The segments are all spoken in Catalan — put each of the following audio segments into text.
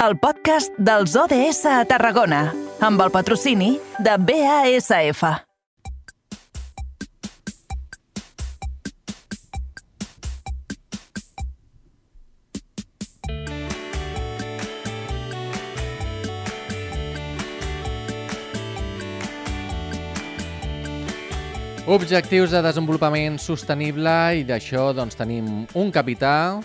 el podcast dels ODS a Tarragona, amb el patrocini de BASF. Objectius de desenvolupament sostenible i d'això doncs, tenim un capità,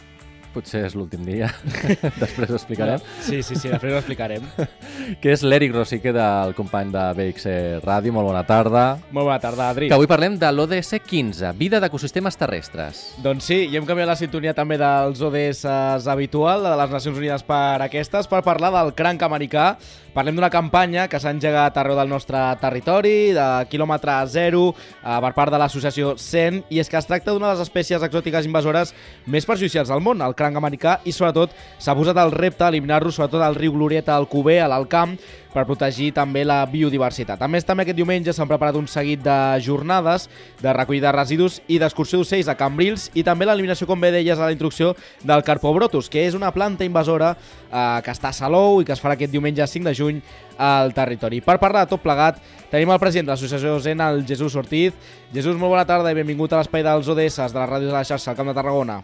potser és l'últim dia, després ho explicarem, Sí, sí, sí, després ho explicarem. que és l'Eric Rosique, del company de BX Ràdio. Molt bona tarda. Molt bona tarda, Adri. Que avui parlem de l'ODS 15, Vida d'Ecosistemes Terrestres. Doncs sí, i hem canviat la sintonia també dels ODS habitual, de les Nacions Unides per aquestes, per parlar del cranc americà. Parlem d'una campanya que s'ha engegat arreu del nostre territori, de quilòmetre zero, eh, per part de l'associació CEN, i és que es tracta d'una de les espècies exòtiques invasores més perjudicials del món, el cranc americà, i sobretot s'ha posat el repte d'eliminar-lo sobretot al riu Glorieta, al Cuber, a l'Alcamp, per protegir també la biodiversitat. A més, també aquest diumenge s'han preparat un seguit de jornades de recollida de residus i d'excursió d'ocells a Cambrils i també l'eliminació, com bé deies a la introducció, del Carpobrotus, que és una planta invasora eh, que està a Salou i que es farà aquest diumenge 5 de juny al territori. Per parlar de tot plegat, tenim el president de l'associació Zen, el Jesús Ortiz. Jesús, molt bona tarda i benvingut a l'espai dels ODS de la ràdio de la xarxa al Camp de Tarragona.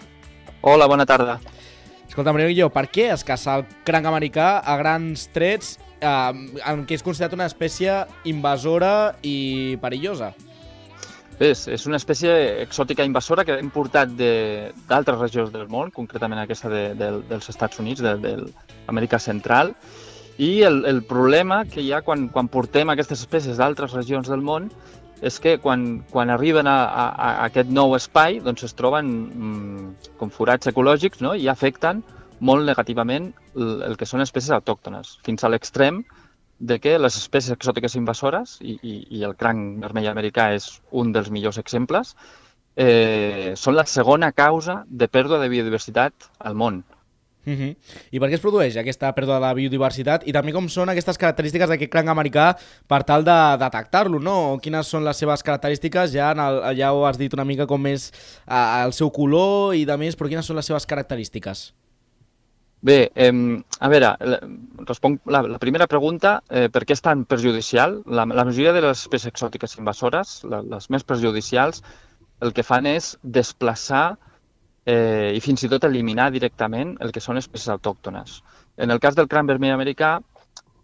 Hola, bona tarda. Escolta, primer jo, per què es caça el cranc americà a grans trets eh, en què és considerat una espècie invasora i perillosa? És, és una espècie exòtica invasora que hem portat de- d'altres regions del món, concretament aquesta de, de, dels Estats Units, de, de l'Amèrica Central, i el, el problema que hi ha quan, quan portem aquestes espècies d'altres regions del món és que quan, quan arriben a, a, a aquest nou espai doncs es troben mm, com forats ecològics no? i afecten molt negativament el, el que són espècies autòctones, fins a l'extrem de que les espècies exòtiques invasores, i, i, i el cranc vermell americà és un dels millors exemples, eh, són la segona causa de pèrdua de biodiversitat al món. Uh -huh. I per què es produeix aquesta pèrdua de la biodiversitat i també com són aquestes característiques d'aquest cranc americà per tal de detectar-lo, no? Quines són les seves característiques? Ja, en el, ja ho has dit una mica com és eh, el seu color i de més, però quines són les seves característiques? Bé, eh, a veure, responc la, la primera pregunta, eh, per què és tan perjudicial? La, la majoria de les espècies exòtiques invasores, la, les més perjudicials, el que fan és desplaçar eh, i fins i tot eliminar directament el que són espècies autòctones. En el cas del cranc vermell americà,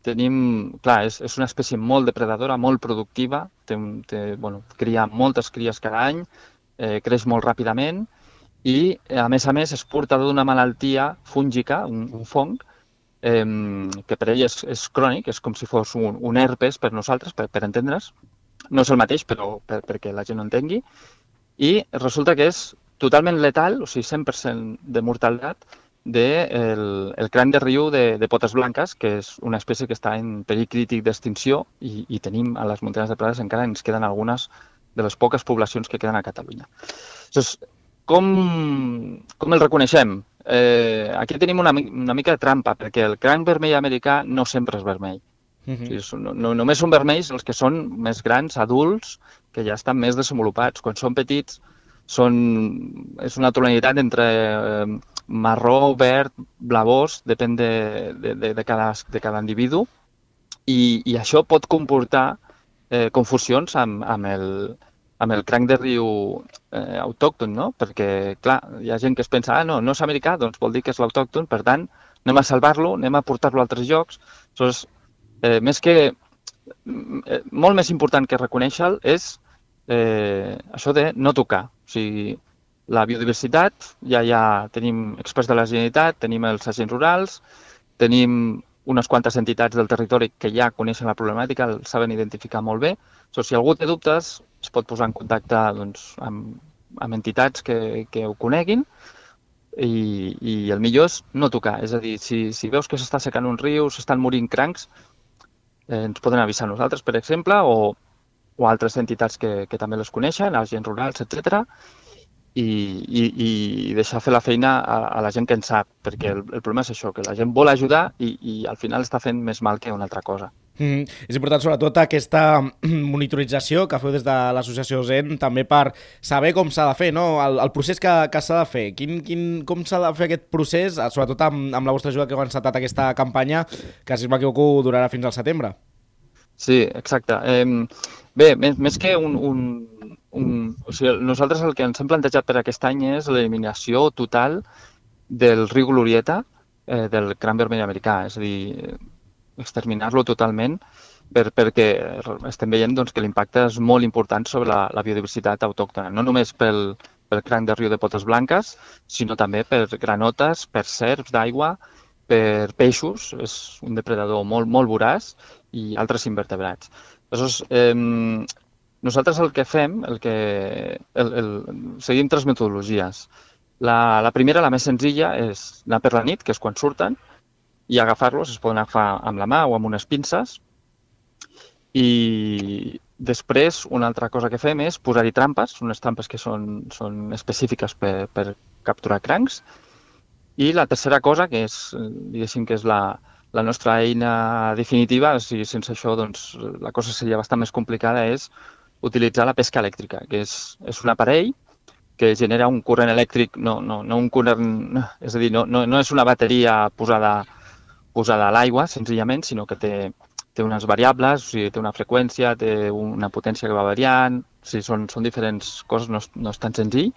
tenim, clar, és, és una espècie molt depredadora, molt productiva, té, té, bueno, cria moltes cries cada any, eh, creix molt ràpidament i, eh, a més a més, és portador d'una malaltia fúngica, un, un fong, eh, que per ell és, és crònic, és com si fos un, un herpes per nosaltres, per, per entendre's. No és el mateix, però per, perquè la gent ho entengui. I resulta que és totalment letal, o sigui, 100% de mortalitat, del de el, el cranc de riu de, de potes blanques, que és una espècie que està en perill crític d'extinció i, i tenim a les muntanyes de Prades encara ens queden algunes de les poques poblacions que queden a Catalunya. Llavors, com, com el reconeixem? Eh, aquí tenim una, una mica de trampa, perquè el cranc vermell americà no sempre és vermell. Uh O -huh. sigui, són- no, no, només són vermells els que són més grans, adults, que ja estan més desenvolupats. Quan són petits, són, és una tonalitat entre eh, marró, verd, blavós, depèn de, de, de, de, cada, de cada individu, i, i això pot comportar eh, confusions amb, amb, el, amb el cranc de riu eh, autòcton, no? Perquè, clar, hi ha gent que es pensa, ah, no, no és americà, doncs vol dir que és l'autòcton, per tant, anem a salvar-lo, anem a portar-lo a altres llocs. Aleshores, eh, més que eh, molt més important que reconèixer-lo és eh, això de no tocar. O sigui, la biodiversitat, ja, ja tenim experts de la Generalitat, tenim els agents rurals, tenim unes quantes entitats del territori que ja coneixen la problemàtica, el saben identificar molt bé. So, si algú té dubtes, es pot posar en contacte doncs, amb, amb entitats que, que ho coneguin i, i el millor és no tocar. És a dir, si, si veus que s'està secant un riu, s'estan morint crancs, eh, ens poden avisar nosaltres, per exemple, o, o altres entitats que, que també les coneixen, agents rurals, etc. I, i, i deixar fer la feina a, a la gent que en sap, perquè el, el problema és això, que la gent vol ajudar i, i al final està fent més mal que una altra cosa. Mm, és important sobretot aquesta monitorització que feu des de l'associació Zen també per saber com s'ha de fer, no? el, el procés que, que s'ha de fer. Quin, quin, com s'ha de fer aquest procés, sobretot amb, amb la vostra ajuda que heu encetat aquesta campanya, que si m'equivoco durarà fins al setembre? Sí, exacte. Eh, bé, més, més que un, un, un... O sigui, nosaltres el que ens hem plantejat per aquest any és l'eliminació total del riu Glorieta eh, del cran vermell americà. És a dir, exterminar-lo totalment per, perquè estem veient doncs, que l'impacte és molt important sobre la, la biodiversitat autòctona, no només pel, pel cranc de riu de potes blanques, sinó també per granotes, per serps d'aigua, per peixos, és un depredador molt, molt voraç, i altres invertebrats. Aleshores, eh, nosaltres el que fem, el que, el, el, seguim tres metodologies. La, la primera, la més senzilla, és anar per la nit, que és quan surten, i agafar-los, es poden agafar amb la mà o amb unes pinces. I després, una altra cosa que fem és posar-hi trampes, unes trampes que són, són específiques per, per capturar crancs. I la tercera cosa, que és, diguéssim, que és la, la nostra eina definitiva, si sense això doncs, la cosa seria bastant més complicada, és utilitzar la pesca elèctrica, que és, és un aparell que genera un corrent elèctric, no, no, no un corrent, és a dir, no, no, no és una bateria posada posada a l'aigua, senzillament, sinó que té, té unes variables, o sigui, té una freqüència, té una potència que va variant, o sigui, són, són diferents coses, no és, no és tan senzill.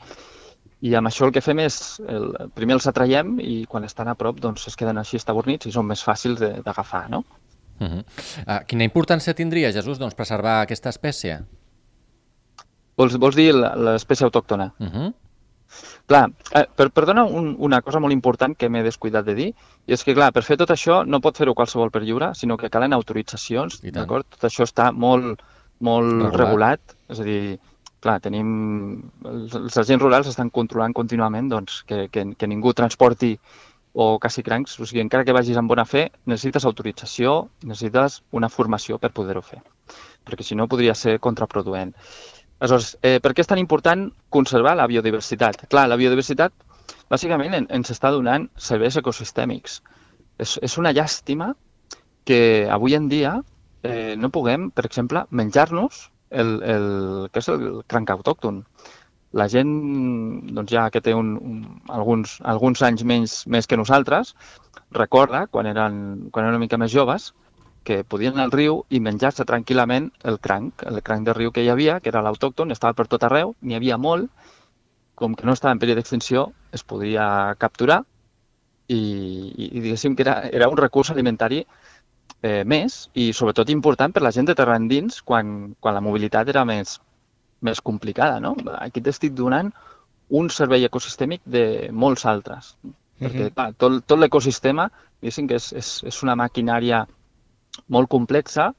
I amb això el que fem és, el, primer els atraiem i quan estan a prop doncs es queden així estabornits i són més fàcils d'agafar, no? Uh -huh. uh, quina importància tindria, Jesús, doncs, preservar aquesta espècie? Vols, vols dir l'espècie autòctona? Uh -huh. Clar, eh, per, perdona un, una cosa molt important que m'he descuidat de dir, i és que, clar, per fer tot això no pot fer-ho qualsevol per lliure, sinó que calen autoritzacions, d'acord? Tot això està molt, molt regulat. regulat, és a dir, clar, tenim... Els, agents rurals estan controlant contínuament doncs, que, que, que ningú transporti o caci crancs, o sigui, encara que vagis amb bona fe, necessites autorització, necessites una formació per poder-ho fer, perquè si no podria ser contraproduent. Aleshores, eh, per què és tan important conservar la biodiversitat? Clar, la biodiversitat bàsicament ens està donant serveis ecosistèmics. És, és una llàstima que avui en dia eh, no puguem, per exemple, menjar-nos el, el, que és el cranc autòcton. La gent, doncs ja que té un, un, alguns, alguns anys menys més que nosaltres, recorda, quan eren, quan eren una mica més joves, que podien anar al riu i menjar-se tranquil·lament el cranc, el cranc de riu que hi havia, que era l'autòcton, estava per tot arreu, n'hi havia molt, com que no estava en període d'extinció, es podia capturar i, i, i diguéssim que era, era un recurs alimentari eh, més i sobretot important per la gent de terra endins quan, quan la mobilitat era més, més complicada. No? Aquí t'estic donant un servei ecosistèmic de molts altres. Mm -hmm. Perquè clar, tot, tot l'ecosistema, diguéssim que és, és, és una maquinària molt complexa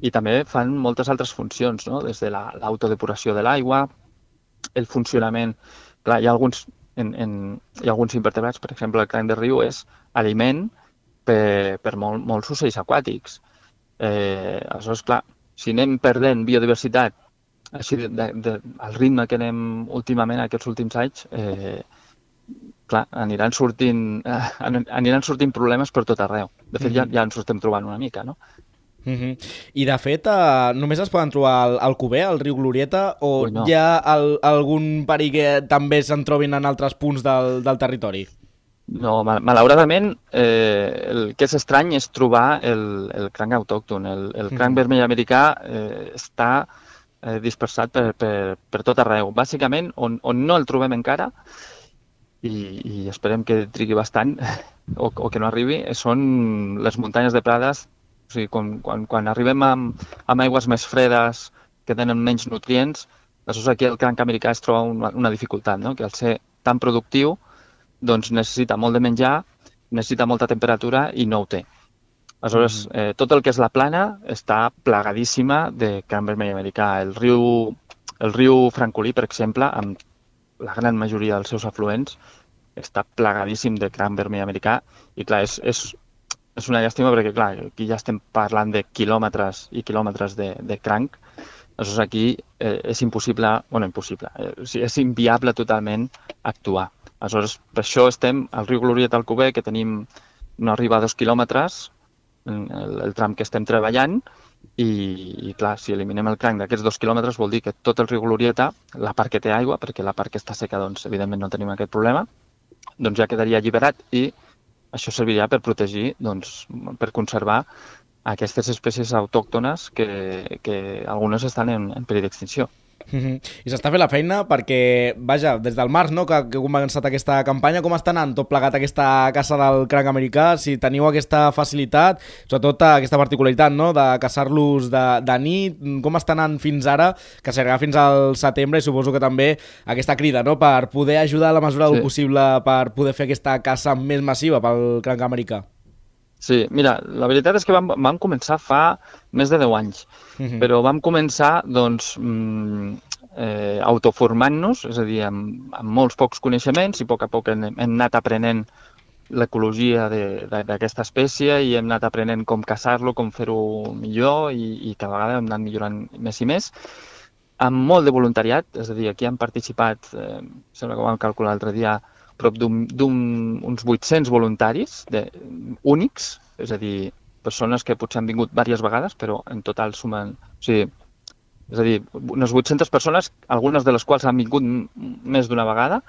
i també fan moltes altres funcions, no? des de l'autodepuració la, de l'aigua, el funcionament... Clar, hi ha alguns, en, en, hi ha alguns invertebrats, per exemple, el cranc de riu és aliment per, per molt, molts ocells aquàtics. Eh, aleshores, clar, si anem perdent biodiversitat així de, de, de, al ritme que anem últimament, aquests últims anys, eh, clar, aniran sortint, eh, aniran sortint problemes per tot arreu. De fet, ja, mhm. ja ens ho estem trobant una mica, no? Mm -hmm. I de fet, eh, només es poden trobar al, al Cuber, al riu Glorieta, o Ui, no. hi ha el, algun perill que també se'n trobin en altres punts del, del territori? No, mal, malauradament, eh, el que és estrany és trobar el, el cranc autòcton. El, el cranc mm vermell americà eh, està eh, dispersat per, per, per tot arreu. Bàsicament, on, on no el trobem encara i, i esperem que trigui bastant o, o que no arribi, són les muntanyes de Prades. O sigui, quan, quan, quan arribem amb, amb aigües més fredes, que tenen menys nutrients, aleshores aquí el cranc americà es troba una, una dificultat, no? que al ser tan productiu doncs necessita molt de menjar, necessita molta temperatura i no ho té. Aleshores, mm. eh, tot el que és la plana està plagadíssima de cranc vermell americà. El riu, el riu Francolí, per exemple, amb la gran majoria dels seus afluents està plagadíssim de cranc vermell americà i clar, és, és, és una llàstima perquè clar, aquí ja estem parlant de quilòmetres i quilòmetres de, de cranc, aleshores aquí eh, és impossible, bueno, impossible, eh, o sigui, és inviable totalment actuar. Aleshores, per això estem al riu Glorieta al Cuber, que tenim no arriba a dos quilòmetres, el, el tram que estem treballant, i, i clar, si eliminem el cranc d'aquests dos quilòmetres vol dir que tot el riu Glorieta, la part que té aigua, perquè la part que està seca, doncs, evidentment no tenim aquest problema, doncs ja quedaria alliberat i això serviria per protegir, doncs, per conservar aquestes espècies autòctones que, que algunes estan en, en perill d'extinció. -hmm. I s'està fent la feina perquè, vaja, des del març no, que, que ha començat aquesta campanya, com està anant tot plegat aquesta caça del cranc americà? Si teniu aquesta facilitat, sobretot aquesta particularitat no, de caçar-los de, de nit, com està anant fins ara, que s'arriba fins al setembre i suposo que també aquesta crida no, per poder ajudar a la mesura del sí. possible per poder fer aquesta caça més massiva pel cranc americà? Sí, mira, la veritat és que vam, vam començar fa més de 10 anys, uh -huh. però vam començar doncs, mm, eh, autoformant-nos, és a dir, amb, amb molts pocs coneixements i a poc a poc hem, hem anat aprenent l'ecologia d'aquesta espècie i hem anat aprenent com caçar-lo, com fer-ho millor i, i cada vegada hem anat millorant més i més amb molt de voluntariat, és a dir, aquí han participat, eh, sembla que ho vam calcular l'altre dia, prop d'uns 800 voluntaris de, únics, és a dir, persones que potser han vingut diverses vegades, però en total sumen... O sigui, és a dir, unes 800 persones, algunes de les quals han vingut més d'una vegada,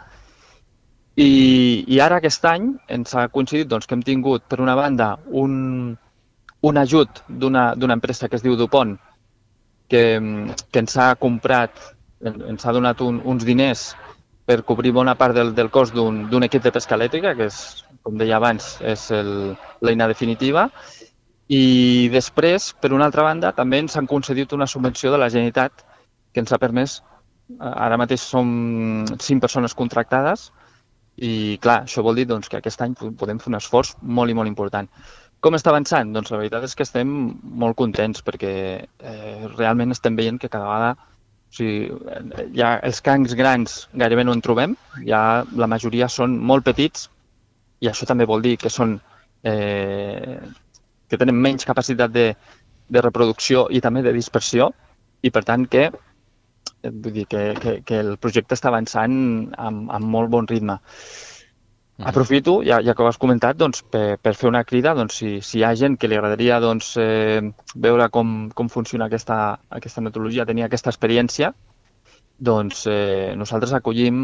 i, i ara aquest any ens ha coincidit doncs, que hem tingut, per una banda, un, un ajut d'una empresa que es diu Dupont, que, que ens ha comprat, ens ha donat un, uns diners per cobrir bona part del, del cost d'un equip de pesca elèctrica, que és, com deia abans, és l'eina definitiva. I després, per una altra banda, també ens han concedit una subvenció de la Generalitat que ens ha permès, ara mateix som cinc persones contractades, i clar, això vol dir doncs, que aquest any podem fer un esforç molt i molt important. Com està avançant? Doncs la veritat és que estem molt contents perquè eh, realment estem veient que cada vegada o sigui, ja els crancs grans gairebé no en trobem, ja la majoria són molt petits i això també vol dir que són eh, que tenen menys capacitat de, de reproducció i també de dispersió i per tant que vull dir que, que, que el projecte està avançant amb, amb molt bon ritme. Aprofito, ja, ja que ho has comentat, doncs, per, per fer una crida, doncs, si, si hi ha gent que li agradaria doncs, eh, veure com, com funciona aquesta, aquesta metodologia, tenir aquesta experiència, doncs eh, nosaltres acollim,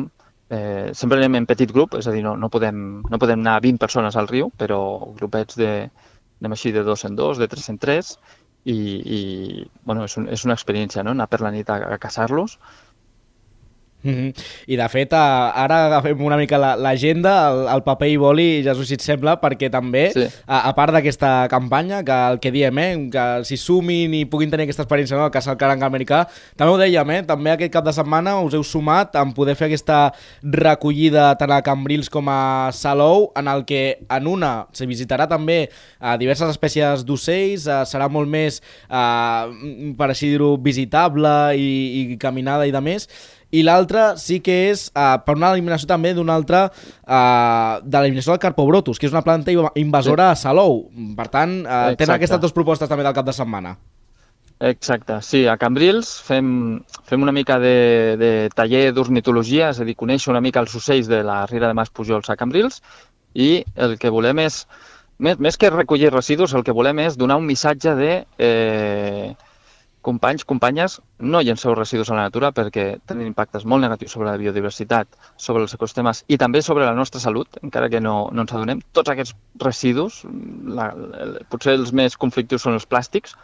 eh, sempre anem en petit grup, és a dir, no, no, podem, no podem anar 20 persones al riu, però grupets de, anem així de dos en dos, de tres en tres, i, i bueno, és, un, és una experiència, no? anar per la nit a, a caçar-los, Mm -hmm. I de fet, ara agafem una mica l'agenda, el, el paper i boli, ja si et sembla, perquè també, sí. a, a part d'aquesta campanya, que el que diem, eh, que s'hi sumin i puguin tenir aquesta experiència no, el cas del caranc americà, també ho dèiem, eh, també aquest cap de setmana us heu sumat en poder fer aquesta recollida tant a Cambrils com a Salou, en el que en una se visitarà també a diverses espècies d'ocells, serà molt més, eh, per així dir-ho, visitable i, i caminada i de més, i l'altre sí que és uh, per una eliminació també d'una altra uh, de l'eliminació del Carpobrotus, que és una planta invasora sí. a Salou. Per tant, uh, tenen aquestes dues propostes també del cap de setmana. Exacte, sí, a Cambrils fem, fem una mica de, de taller d'ornitologia, és a dir, conèixer una mica els ocells de la Riera de Mas Pujols a Cambrils i el que volem és, més, més que recollir residus, el que volem és donar un missatge de eh, companys, companyes, no llenceu residus a la natura perquè tenen impactes molt negatius sobre la biodiversitat, sobre els ecosistemes i també sobre la nostra salut, encara que no, no ens adonem. Tots aquests residus, la, potser els més conflictius són els plàstics,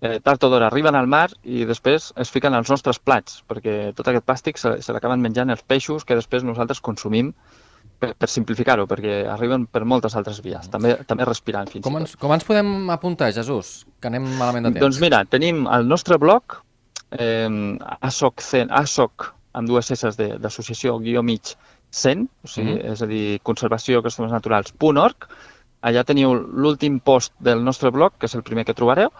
eh, tard o d'hora arriben al mar i després es fiquen als nostres plats, perquè tot aquest plàstic se, se l'acaben menjant els peixos que després nosaltres consumim per, per simplificar-ho, perquè arriben per moltes altres vies, també, també respirant fins com i tot. Ens, com ens podem apuntar, Jesús? Que anem malament de temps. Doncs mira, tenim el nostre blog, eh, ASOC, ASOC amb dues S d'associació guió mig 100, o sigui, mm -hmm. és a dir, conservació ecosistemes naturals.org. Allà teniu l'últim post del nostre blog, que és el primer que trobareu,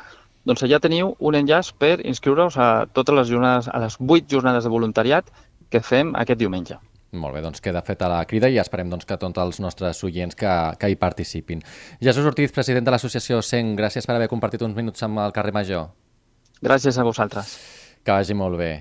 doncs allà teniu un enllaç per inscriure-us a totes les jornades, a les 8 jornades de voluntariat que fem aquest diumenge. Molt bé, doncs queda feta la crida i esperem doncs, que tots els nostres oients que, que hi participin. Jesús Ortiz, president de l'associació SEN, gràcies per haver compartit uns minuts amb el carrer Major. Gràcies a vosaltres. Que vagi molt bé.